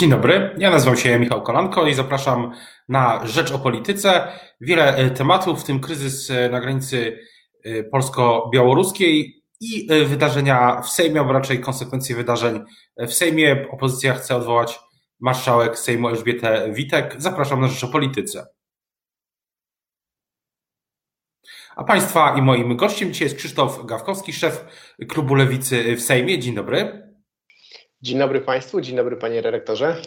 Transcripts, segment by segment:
Dzień dobry, ja nazywam się Michał Kolanko i zapraszam na Rzecz o Polityce. Wiele e, tematów, w tym kryzys e, na granicy e, polsko-białoruskiej i wydarzenia w Sejmie, albo raczej konsekwencje wydarzeń w Sejmie. Opozycja chce odwołać marszałek Sejmu Elżbietę Witek. Zapraszam na Rzecz o Polityce. A Państwa i moim gościem dzisiaj jest Krzysztof Gawkowski, szef klubu Lewicy w Sejmie. Dzień dobry. Dzień dobry Państwu, dzień dobry Panie Redaktorze.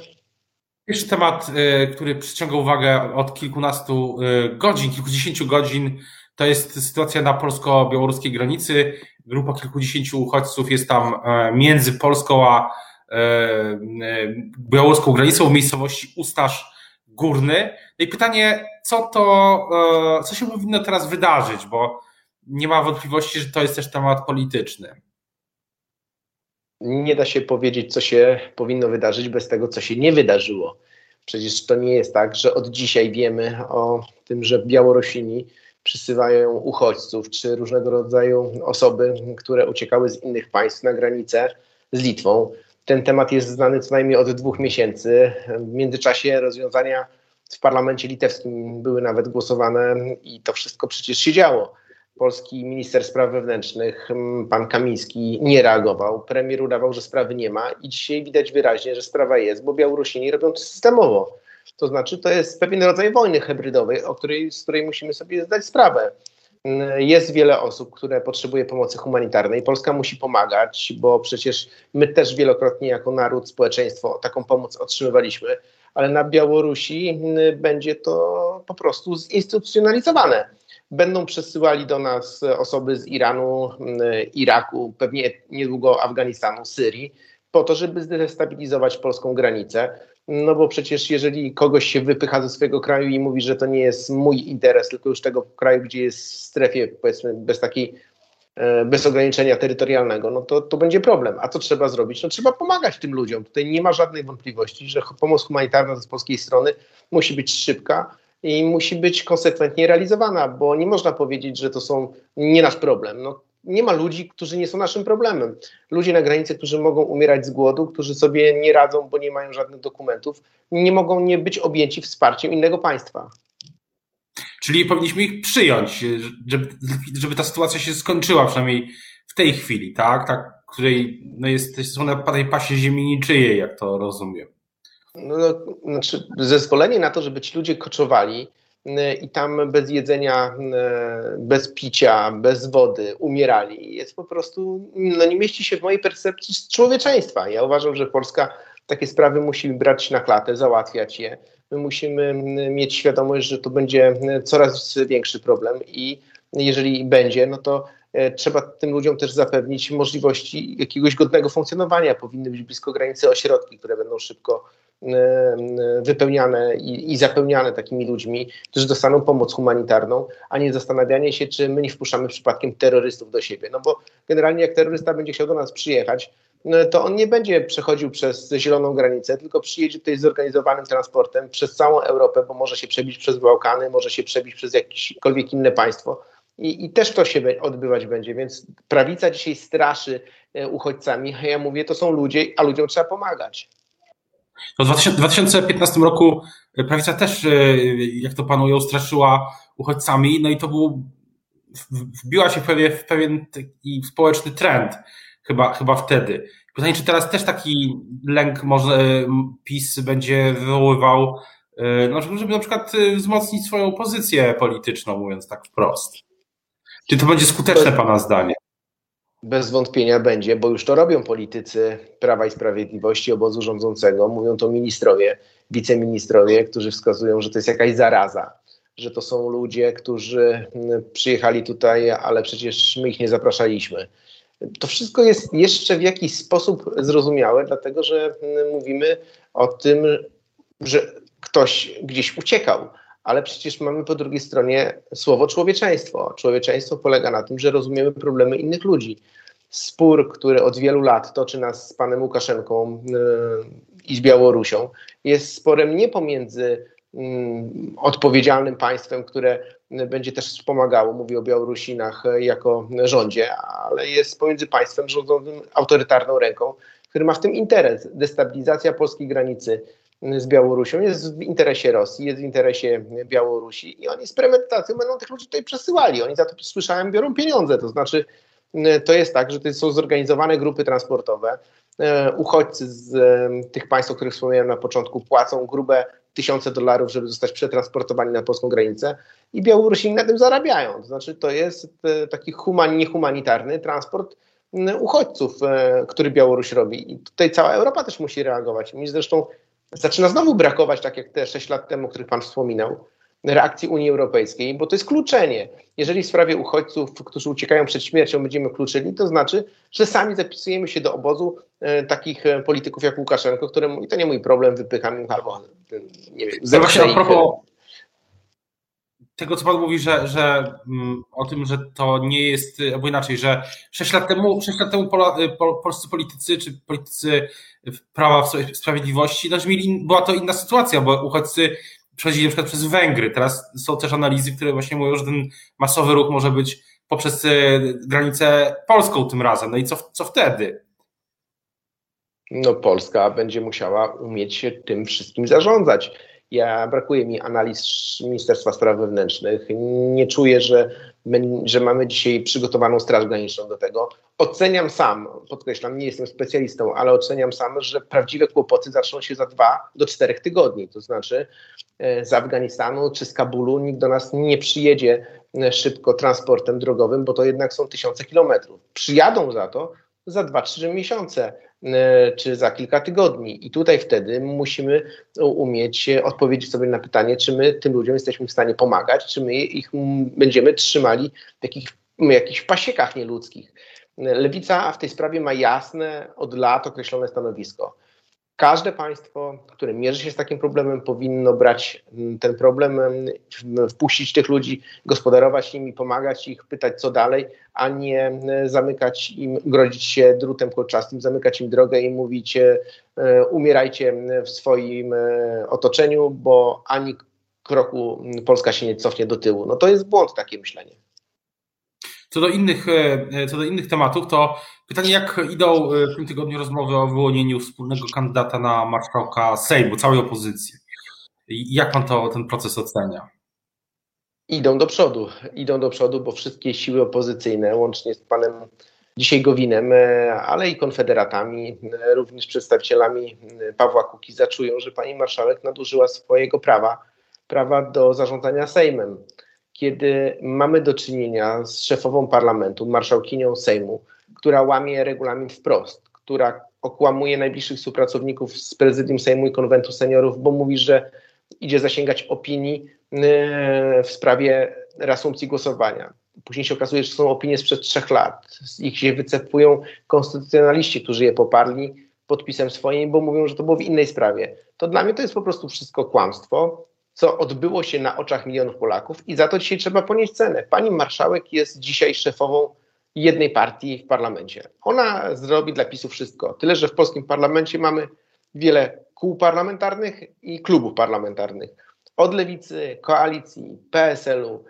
Pierwszy temat, y, który przyciąga uwagę od kilkunastu y, godzin, kilkudziesięciu godzin, to jest sytuacja na polsko-białoruskiej granicy. Grupa kilkudziesięciu uchodźców jest tam e, między Polską a e, e, białoruską granicą w miejscowości Ustasz Górny. No i pytanie, co to, co się powinno teraz wydarzyć, bo nie ma wątpliwości, że to jest też temat polityczny nie da się powiedzieć, co się powinno wydarzyć bez tego, co się nie wydarzyło. Przecież to nie jest tak, że od dzisiaj wiemy o tym, że Białorusini przysyłają uchodźców czy różnego rodzaju osoby, które uciekały z innych państw na granicę z Litwą. Ten temat jest znany co najmniej od dwóch miesięcy. W międzyczasie rozwiązania w parlamencie litewskim były nawet głosowane i to wszystko przecież się działo polski minister spraw wewnętrznych, mm, pan Kamiński, nie reagował. Premier udawał, że sprawy nie ma i dzisiaj widać wyraźnie, że sprawa jest, bo Białorusini robią to systemowo. To znaczy, to jest pewien rodzaj wojny hybrydowej, o której, z której musimy sobie zdać sprawę. Mm, jest wiele osób, które potrzebuje pomocy humanitarnej. Polska musi pomagać, bo przecież my też wielokrotnie jako naród, społeczeństwo taką pomoc otrzymywaliśmy, ale na Białorusi mm, będzie to po prostu zinstytucjonalizowane będą przesyłali do nas osoby z Iranu, Iraku, pewnie niedługo Afganistanu, Syrii, po to, żeby zdestabilizować polską granicę. No bo przecież jeżeli kogoś się wypycha ze swojego kraju i mówi, że to nie jest mój interes, tylko już tego kraju, gdzie jest w strefie, powiedzmy, bez takiej, e, bez ograniczenia terytorialnego, no to, to będzie problem. A co trzeba zrobić? No trzeba pomagać tym ludziom. Tutaj nie ma żadnej wątpliwości, że pomoc humanitarna z polskiej strony musi być szybka, i musi być konsekwentnie realizowana, bo nie można powiedzieć, że to są nie nasz problem. No, nie ma ludzi, którzy nie są naszym problemem. Ludzie na granicy, którzy mogą umierać z głodu, którzy sobie nie radzą, bo nie mają żadnych dokumentów, nie mogą nie być objęci wsparciem innego państwa. Czyli powinniśmy ich przyjąć, żeby, żeby ta sytuacja się skończyła, przynajmniej w tej chwili, tak? tak której no jest, są na tej pasie ziemi niczyjej, jak to rozumiem. No, no, znaczy zezwolenie na to, żeby ci ludzie koczowali y, i tam bez jedzenia, y, bez picia, bez wody umierali, jest po prostu, no nie mieści się w mojej percepcji człowieczeństwa. Ja uważam, że Polska takie sprawy musi brać na klatę, załatwiać je. My musimy y, mieć świadomość, że to będzie coraz większy problem i jeżeli będzie, no to trzeba tym ludziom też zapewnić możliwości jakiegoś godnego funkcjonowania. Powinny być blisko granicy ośrodki, które będą szybko wypełniane i, zapełniane takimi ludźmi, którzy dostaną pomoc humanitarną, a nie zastanawianie się, czy my nie wpuszczamy przypadkiem terrorystów do siebie. No bo generalnie jak terrorysta będzie chciał do nas przyjechać, no to on nie będzie przechodził przez zieloną granicę, tylko przyjedzie tutaj zorganizowanym transportem przez całą Europę, bo może się przebić przez Bałkany, może się przebić przez jakiekolwiek inne państwo. I, I, też to się odbywać będzie, więc prawica dzisiaj straszy e, uchodźcami, ja mówię, to są ludzie, a ludziom trzeba pomagać. To w 2015 roku prawica też, e, jak to panują, straszyła uchodźcami, no i to było, wbiła się w pewien, w pewien taki społeczny trend, chyba, chyba wtedy. Pytanie, czy teraz też taki lęk może PiS będzie wywoływał, e, no, żeby na przykład e, wzmocnić swoją pozycję polityczną, mówiąc tak wprost. Czy to będzie skuteczne, Pana zdanie? Bez wątpienia będzie, bo już to robią politycy Prawa i Sprawiedliwości, obozu rządzącego. Mówią to ministrowie, wiceministrowie, którzy wskazują, że to jest jakaś zaraza, że to są ludzie, którzy mm, przyjechali tutaj, ale przecież my ich nie zapraszaliśmy. To wszystko jest jeszcze w jakiś sposób zrozumiałe, dlatego że mm, mówimy o tym, że ktoś gdzieś uciekał ale przecież mamy po drugiej stronie słowo człowieczeństwo. Człowieczeństwo polega na tym, że rozumiemy problemy innych ludzi. Spór, który od wielu lat toczy nas z panem Łukaszenką yy, i z Białorusią, jest sporem nie pomiędzy yy, odpowiedzialnym państwem, które będzie też wspomagało, mówię o Białorusinach jako rządzie, ale jest pomiędzy państwem rządzącym autorytarną ręką, który ma w tym interes. Destabilizacja polskiej granicy z Białorusią jest w interesie Rosji, jest w interesie Białorusi i oni z premedytacją będą tych ludzi tutaj przesyłali. Oni za to, słyszałem, biorą pieniądze. To znaczy, to jest tak, że to są zorganizowane grupy transportowe. Uchodźcy z tych państw, o których wspomniałem na początku, płacą grube tysiące dolarów, żeby zostać przetransportowani na polską granicę i Białorusini na tym zarabiają. To znaczy, to jest taki human, niehumanitarny transport uchodźców, e, który Białoruś robi. I tutaj cała Europa też musi reagować. Mi zresztą zaczyna znowu brakować, tak jak te 6 lat temu, o których Pan wspominał, reakcji Unii Europejskiej, bo to jest kluczenie. Jeżeli w sprawie uchodźców, którzy uciekają przed śmiercią, będziemy kluczyli, to znaczy, że sami zapisujemy się do obozu e, takich e, polityków jak Łukaszenko, któremu, i to nie mój problem, wypycham albo nie wiem, właśnie a propos tego, co Pan mówi, że, że mm, o tym, że to nie jest, albo inaczej, że 6 lat temu, 6 lat temu pola, pol, polscy politycy, czy politycy prawa w sprawiedliwości, no, mieli, była to inna sytuacja, bo uchodźcy przechodzili na przykład przez Węgry. Teraz są też analizy, które właśnie mówią, że ten masowy ruch może być poprzez e, granicę polską tym razem. No i co, co wtedy? No Polska będzie musiała umieć się tym wszystkim zarządzać. Ja brakuje mi analiz Ministerstwa Spraw Wewnętrznych. Nie czuję, że, my, że mamy dzisiaj przygotowaną Straż Graniczną do tego. Oceniam sam, podkreślam, nie jestem specjalistą, ale oceniam sam, że prawdziwe kłopoty zaczną się za dwa do czterech tygodni. To znaczy e, z Afganistanu czy z Kabulu nikt do nas nie przyjedzie e, szybko transportem drogowym, bo to jednak są tysiące kilometrów. Przyjadą za to za dwa, trzy miesiące czy za kilka tygodni. I tutaj wtedy musimy umieć odpowiedzieć sobie na pytanie, czy my tym ludziom jesteśmy w stanie pomagać, czy my ich będziemy trzymali w jakich, jakichś pasiekach nieludzkich. Lewica w tej sprawie ma jasne, od lat określone stanowisko. Każde państwo, które mierzy się z takim problemem, powinno brać mm, ten problem, mm, wpuścić tych ludzi, gospodarować nimi, pomagać ich, pytać co dalej, a nie mm, zamykać im, grodzić się drutem kolczastym, zamykać im drogę i mówić e, umierajcie w swoim e, otoczeniu, bo ani kroku Polska się nie cofnie do tyłu. No to jest błąd takie myślenie. Co do innych, e, co do innych tematów, to pytanie, jak idą e, w tym tygodniu rozmowy o wyłonieniu wspólnego kandydata na marszałka Sejmu, całej opozycji? Jak pan to, ten proces ocenia? Idą do przodu, idą do przodu, bo wszystkie siły opozycyjne, łącznie z panem dzisiaj Gowinem, e, ale i konfederatami, również przedstawicielami Pawła Kukiza czują, że pani marszałek nadużyła swojego prawa, prawa do zarządzania Sejmem kiedy mamy do czynienia z szefową parlamentu, marszałkinią Sejmu, która łamie regulamin wprost, która okłamuje najbliższych współpracowników z prezydium Sejmu i konwentu seniorów, bo mówi, że idzie zasięgać opinii e, w sprawie reasumpcji głosowania. Później się okazuje, że są opinie sprzed trzech lat. Z ich się wycepują konstytucjonaliści, którzy je poparli podpisem swoim, bo mówią, że to było w innej sprawie. To dla mnie to jest po prostu wszystko kłamstwo co odbyło się na oczach milionów Polaków i za to dzisiaj trzeba ponieść cenę. Pani marszałek jest dzisiaj szefową jednej partii w parlamencie. Ona zrobi dla PiSu wszystko. Tyle, że w polskim parlamencie mamy wiele kół parlamentarnych i klubów parlamentarnych. Od lewicy, koalicji, PSL-u,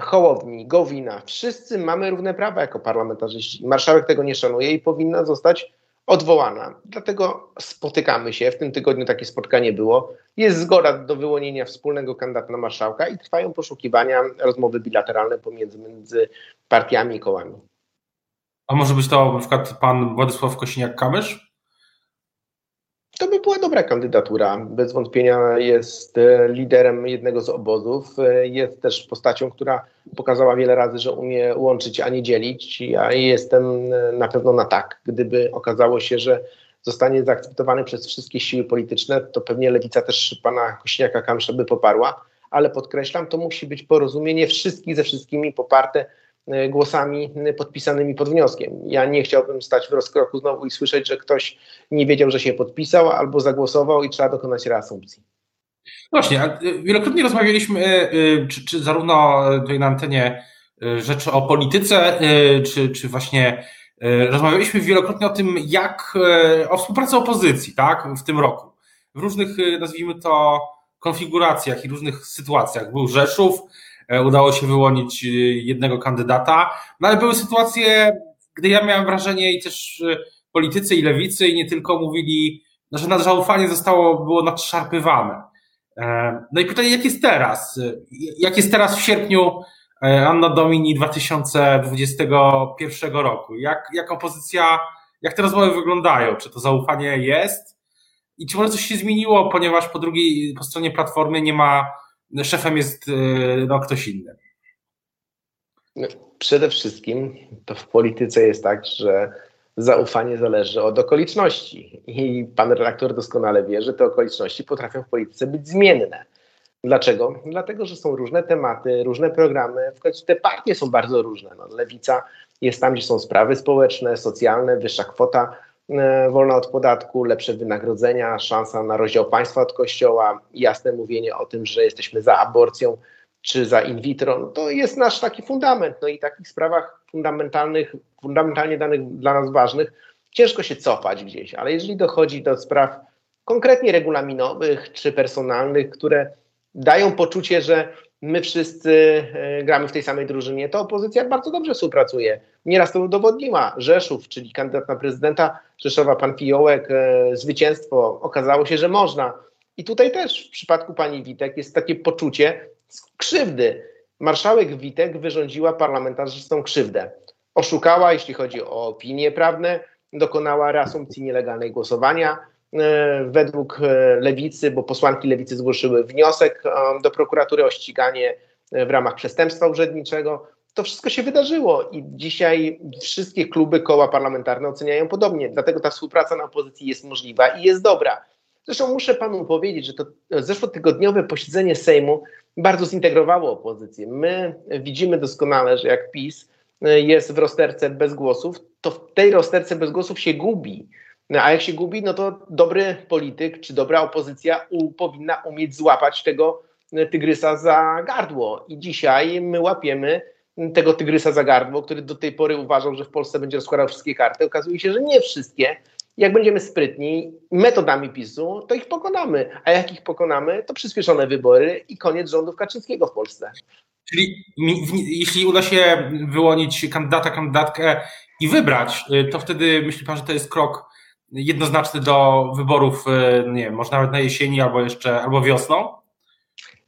Hołowni, Gowina. Wszyscy mamy równe prawa jako parlamentarzyści. Marszałek tego nie szanuje i powinna zostać odwołana. Dlatego spotykamy się. W tym tygodniu takie spotkanie było. Jest zgoda do wyłonienia wspólnego kandydata na marszałka i trwają poszukiwania, rozmowy bilateralne pomiędzy między partiami i kołami. A może być to na przykład pan Władysław Kosiniak-Kamysz? To by była dobra kandydatura. Bez wątpienia jest e, liderem jednego z obozów. E, jest też postacią, która pokazała wiele razy, że umie łączyć, a nie dzielić. Ja jestem e, na pewno na tak. Gdyby okazało się, że zostanie zaakceptowany przez wszystkie siły polityczne, to pewnie lewica też pana Kośniaka Kamsza by poparła. Ale podkreślam, to musi być porozumienie wszystkich ze wszystkimi poparte głosami podpisanymi pod wnioskiem. Ja nie chciałbym stać w rozkroku znowu i słyszeć, że ktoś nie wiedział, że się podpisał albo zagłosował i trzeba dokonać reasumpcji. Właśnie, e, wielokrotnie rozmawialiśmy, e, czy, czy zarówno tutaj na antenie rzeczy o polityce, czy, czy właśnie rozmawialiśmy wielokrotnie o tym, jak o współpracy opozycji, tak, w tym roku. W różnych, nazwijmy to, konfiguracjach i różnych sytuacjach. Był Rzeszów, E, udało się wyłonić e, jednego kandydata, no ale były sytuacje, gdy ja miałem wrażenie i też e, politycy i lewicy i nie tylko mówili, że zaufanie zostało, było nadszarpywane. No i pytanie, jak jest teraz? Jak jest teraz w sierpniu Anna Domini 2021 roku? Jak, jak opozycja, jak te rozmowy wyglądają? Czy to zaufanie jest? I czy może coś się zmieniło, ponieważ po drugiej, po stronie Platformy nie ma, szefem jest no, ktoś inny? No, przede wszystkim to w polityce jest tak, że zaufanie zależy od okoliczności. I pan redaktor doskonale wie, że te okoliczności potrafią w polityce być zmienne. Dlaczego? Dlatego, że są różne tematy, różne programy. W końcu te partie są bardzo różne. No, lewica jest tam, gdzie są sprawy społeczne, socjalne, wyższa kwota e, wolna od podatku, lepsze wynagrodzenia, szansa na rozdział państwa od kościoła, jasne mówienie o tym, że jesteśmy za aborcją czy za in vitro. No, to jest nasz taki fundament. No i w takich sprawach fundamentalnych, fundamentalnie danych dla nas ważnych, ciężko się cofać gdzieś, ale jeżeli dochodzi do spraw konkretnie regulaminowych czy personalnych, które dają poczucie, że my wszyscy e, gramy w tej samej drużynie, to opozycja bardzo dobrze współpracuje. Nieraz to udowodniła. Rzeszów, czyli kandydat na prezydenta Rzeszowa, pan Fiołek, e, zwycięstwo. Okazało się, że można. I tutaj też w przypadku pani Witek jest takie poczucie krzywdy. Marszałek Witek wyrządziła parlamentarzystom krzywdę. Oszukała, jeśli chodzi o opinie prawne, dokonała reasumpcji nielegalnej głosowania, według e, lewicy, bo posłanki lewicy zgłosiły wniosek e, do prokuratury o ściganie w ramach przestępstwa urzędniczego. To wszystko się wydarzyło i dzisiaj wszystkie kluby, koła parlamentarne oceniają podobnie. Dlatego ta współpraca na opozycji jest możliwa i jest dobra. Zresztą muszę panu powiedzieć, że to zeszłotygodniowe posiedzenie Sejmu bardzo zintegrowało opozycję. My widzimy doskonale, że jak PiS jest w rozterce bez głosów, to w tej rozterce bez głosów się gubi. No, a jak się gubi, no to dobry polityk czy dobra opozycja u, powinna umieć złapać tego e, tygrysa za gardło. I dzisiaj my łapiemy tego tygrysa za gardło, który do tej pory uważał, że w Polsce będzie rozkładał wszystkie karty. Okazuje się, że nie wszystkie. Jak będziemy sprytni metodami PiSu, to ich pokonamy. A jak ich pokonamy, to przyspieszone wybory i koniec rządów Kaczyńskiego w Polsce. Czyli jeśli uda się wyłonić kandydata, kandydatkę i wybrać, y, to wtedy myśli pan, że to jest krok jednoznaczny do wyborów, e, nie wiem, może nawet na jesieni albo jeszcze, albo wiosną?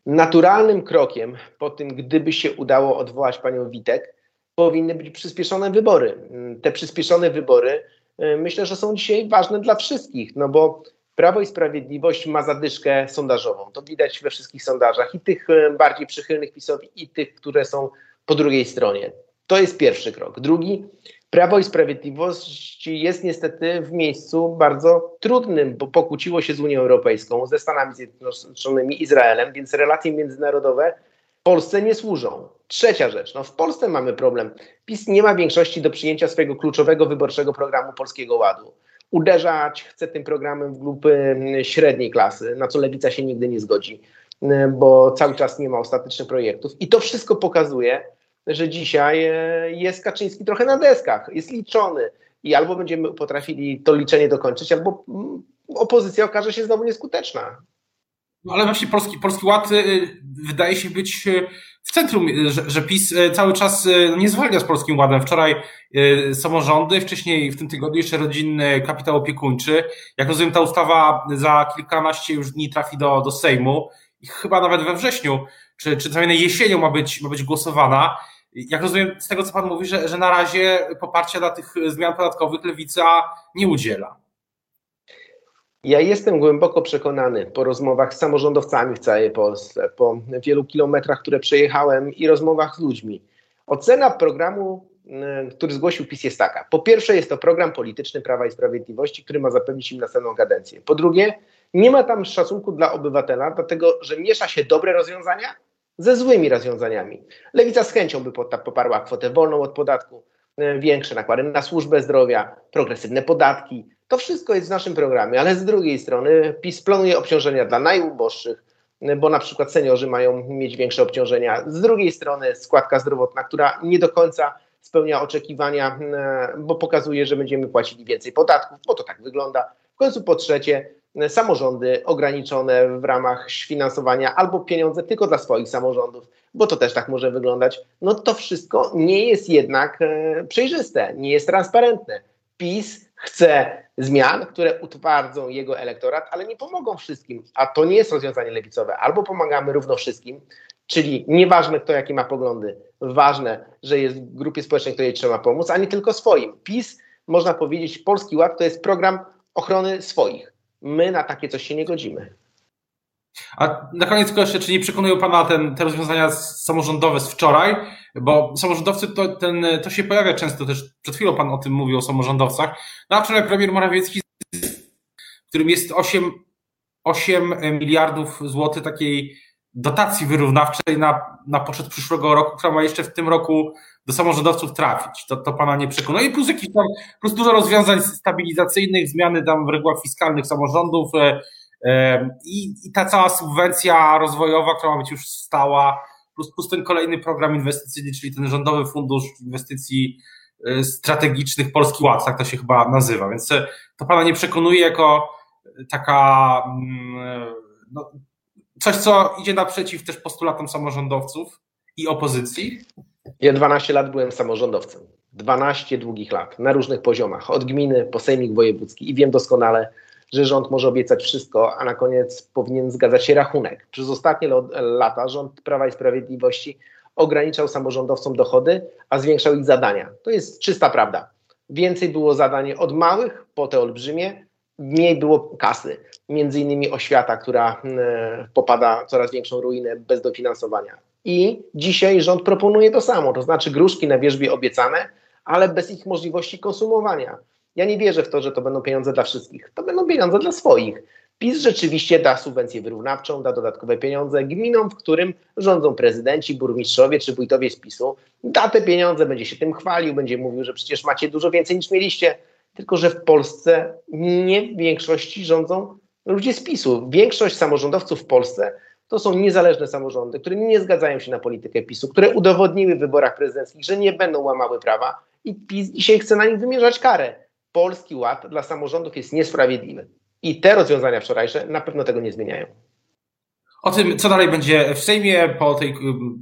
Naturalnym krokiem po tym, gdyby się udało odwołać panią Witek, powinny być przyspieszone wybory. Te przyspieszone wybory e, myślę, że są dzisiaj ważne dla wszystkich, no bo Prawo i Sprawiedliwość ma zadyszkę sondażową. To widać we wszystkich sondażach i tych e, bardziej przychylnych PiSowi i tych, które są po drugiej stronie. To jest pierwszy krok. Drugi, Prawo i Sprawiedliwość jest niestety w miejscu bardzo trudnym, bo pokłóciło się z Unią Europejską, ze Stanami Zjednoczonymi, Izraelem, więc relacje międzynarodowe Polsce nie służą. Trzecia rzecz, no w Polsce mamy problem. PiS nie ma większości do przyjęcia swojego kluczowego wyborczego programu Polskiego Ładu. Uderzać chce tym programem w grupy średniej klasy, na co lewica się nigdy nie zgodzi, bo cały czas nie ma ostatecznych projektów. I to wszystko pokazuje, że dzisiaj e, jest Kaczyński trochę na deskach, jest liczony i albo będziemy potrafili to liczenie dokończyć, albo mm, opozycja okaże się znowu nieskuteczna. No ale właśnie Polski, Polski Ład e, wydaje się być e, w centrum, że, że PiS cały czas nie zwalnia z Polskim Ładem. Wczoraj samorządy, wcześniej w tym tygodniu jeszcze rodzinny kapitał opiekuńczy. Jak rozumiem, ta ustawa za kilkanaście już dni trafi do, do Sejmu i chyba nawet we wrześniu, czy, czy co jesienią ma być, ma być głosowana. Jak rozumiem z tego, co Pan mówi, że, że na razie poparcia dla tych zmian podatkowych lewica nie udziela. Ja jestem głęboko przekonany po rozmowach z samorządowcami w całej Polsce, po wielu kilometrach, które przejechałem i rozmowach z ludźmi. Ocena programu, y, który zgłosił PiS jest taka. Po pierwsze jest to program polityczny Prawa i Sprawiedliwości, który ma zapewnić im następną kadencję. Po drugie, nie ma tam szacunku dla obywatela, dlatego że miesza się dobre rozwiązania ze złymi rozwiązaniami. Lewica z chęcią by poparła kwotę wolną od podatku, e, większe nakłady na służbę zdrowia, progresywne podatki. To wszystko jest w naszym programie, ale z drugiej strony PiS planuje obciążenia dla najuboższych, e, bo na przykład seniorzy mają mieć większe obciążenia. Z drugiej strony składka zdrowotna, która nie do końca spełnia oczekiwania, e, bo pokazuje, że będziemy płacili więcej podatków, bo to tak wygląda. W końcu po trzecie, samorządy ograniczone w ramach finansowania albo pieniądze tylko dla swoich samorządów, bo to też tak może wyglądać. No to wszystko nie jest jednak e, przejrzyste, nie jest transparentne. PiS chce zmian, które utwardzą jego elektorat, ale nie pomogą wszystkim. A to nie jest rozwiązanie lewicowe. Albo pomagamy równo wszystkim, czyli nieważne kto jakie ma poglądy, ważne, że jest w grupie społecznej, której trzeba pomóc, a nie tylko swoim. PiS, można powiedzieć, Polski Ład to jest program ochrony swoich. My na takie coś się nie godzimy. A na koniec tylko jeszcze, czy nie przekonują Pana ten, te rozwiązania samorządowe z wczoraj? Bo samorządowcy, to, ten, to się pojawia często też, przed chwilą Pan o tym mówił, o samorządowcach. No a wczoraj premier Morawiecki, w którym jest 8, 8 miliardów złotych takiej dotacji wyrównawczej na, na poczet przyszłego roku, która ma jeszcze w tym roku do samorządowców trafić. To, to Pana nie przekonuje. I plus jakiś tam, plus dużo rozwiązań stabilizacyjnych, zmiany tam w regułach fiskalnych samorządów, e, i, I ta cała subwencja rozwojowa, która ma być już stała, plus, plus ten kolejny program inwestycyjny, czyli ten rządowy fundusz inwestycji e, strategicznych Polski Ład, tak to się chyba nazywa. Więc e, to pana nie przekonuje jako taka mm, no, coś, co idzie naprzeciw też postulatom samorządowców i opozycji? Ja 12 lat byłem samorządowcem. 12 długich lat na różnych poziomach, od gminy po sejmik wojewódzki i wiem doskonale, że rząd może obiecać wszystko, a na koniec powinien zgadzać się rachunek. Przez ostatnie lata rząd Prawa i Sprawiedliwości ograniczał samorządowcom dochody, a zwiększał ich zadania. To jest czysta prawda. Więcej było zadań od małych po te olbrzymie, mniej było kasy. Między innymi oświata, która e, popada coraz większą ruinę bez dofinansowania. I dzisiaj rząd proponuje to samo, to znaczy gruszki na wierzbie obiecane, ale bez ich możliwości konsumowania. Ja nie wierzę w to, że to będą pieniądze dla wszystkich. To będą pieniądze dla swoich. PiS rzeczywiście da subwencję wyrównawczą, da dodatkowe pieniądze gminom, w którym rządzą prezydenci, burmistrzowie czy wójtowie z PiSu. Da te pieniądze, będzie się tym chwalił, będzie mówił, że przecież macie dużo więcej niż mieliście. Tylko, że w Polsce nie w większości rządzą ludzie z PiSu. Większość samorządowców w Polsce to są niezależne samorządy, które nie zgadzają się na politykę PiSu, które udowodniły w wyborach prezydenckich, że nie będą łamały prawa i PiS dzisiaj chce na nich wymierzać karę. Polski Ład dla samorządów jest niesprawiedliwy. I te rozwiązania wczorajsze na pewno tego nie zmieniają. O tym, co dalej będzie w Sejmie po tej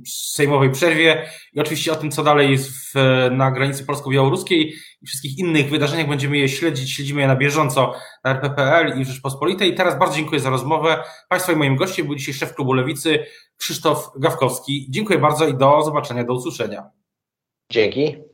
sejmowej przerwie i oczywiście o tym, co dalej jest w, na granicy polsko-białoruskiej i wszystkich innych wydarzeniach będziemy je śledzić, śledzimy je na bieżąco na RPPL i Rzeczpospolitej. Teraz bardzo dziękuję za rozmowę. Państwa i moim gościem był dzisiaj szef klubu Lewicy Krzysztof Gawkowski. Dziękuję bardzo i do zobaczenia, do usłyszenia. Dzięki.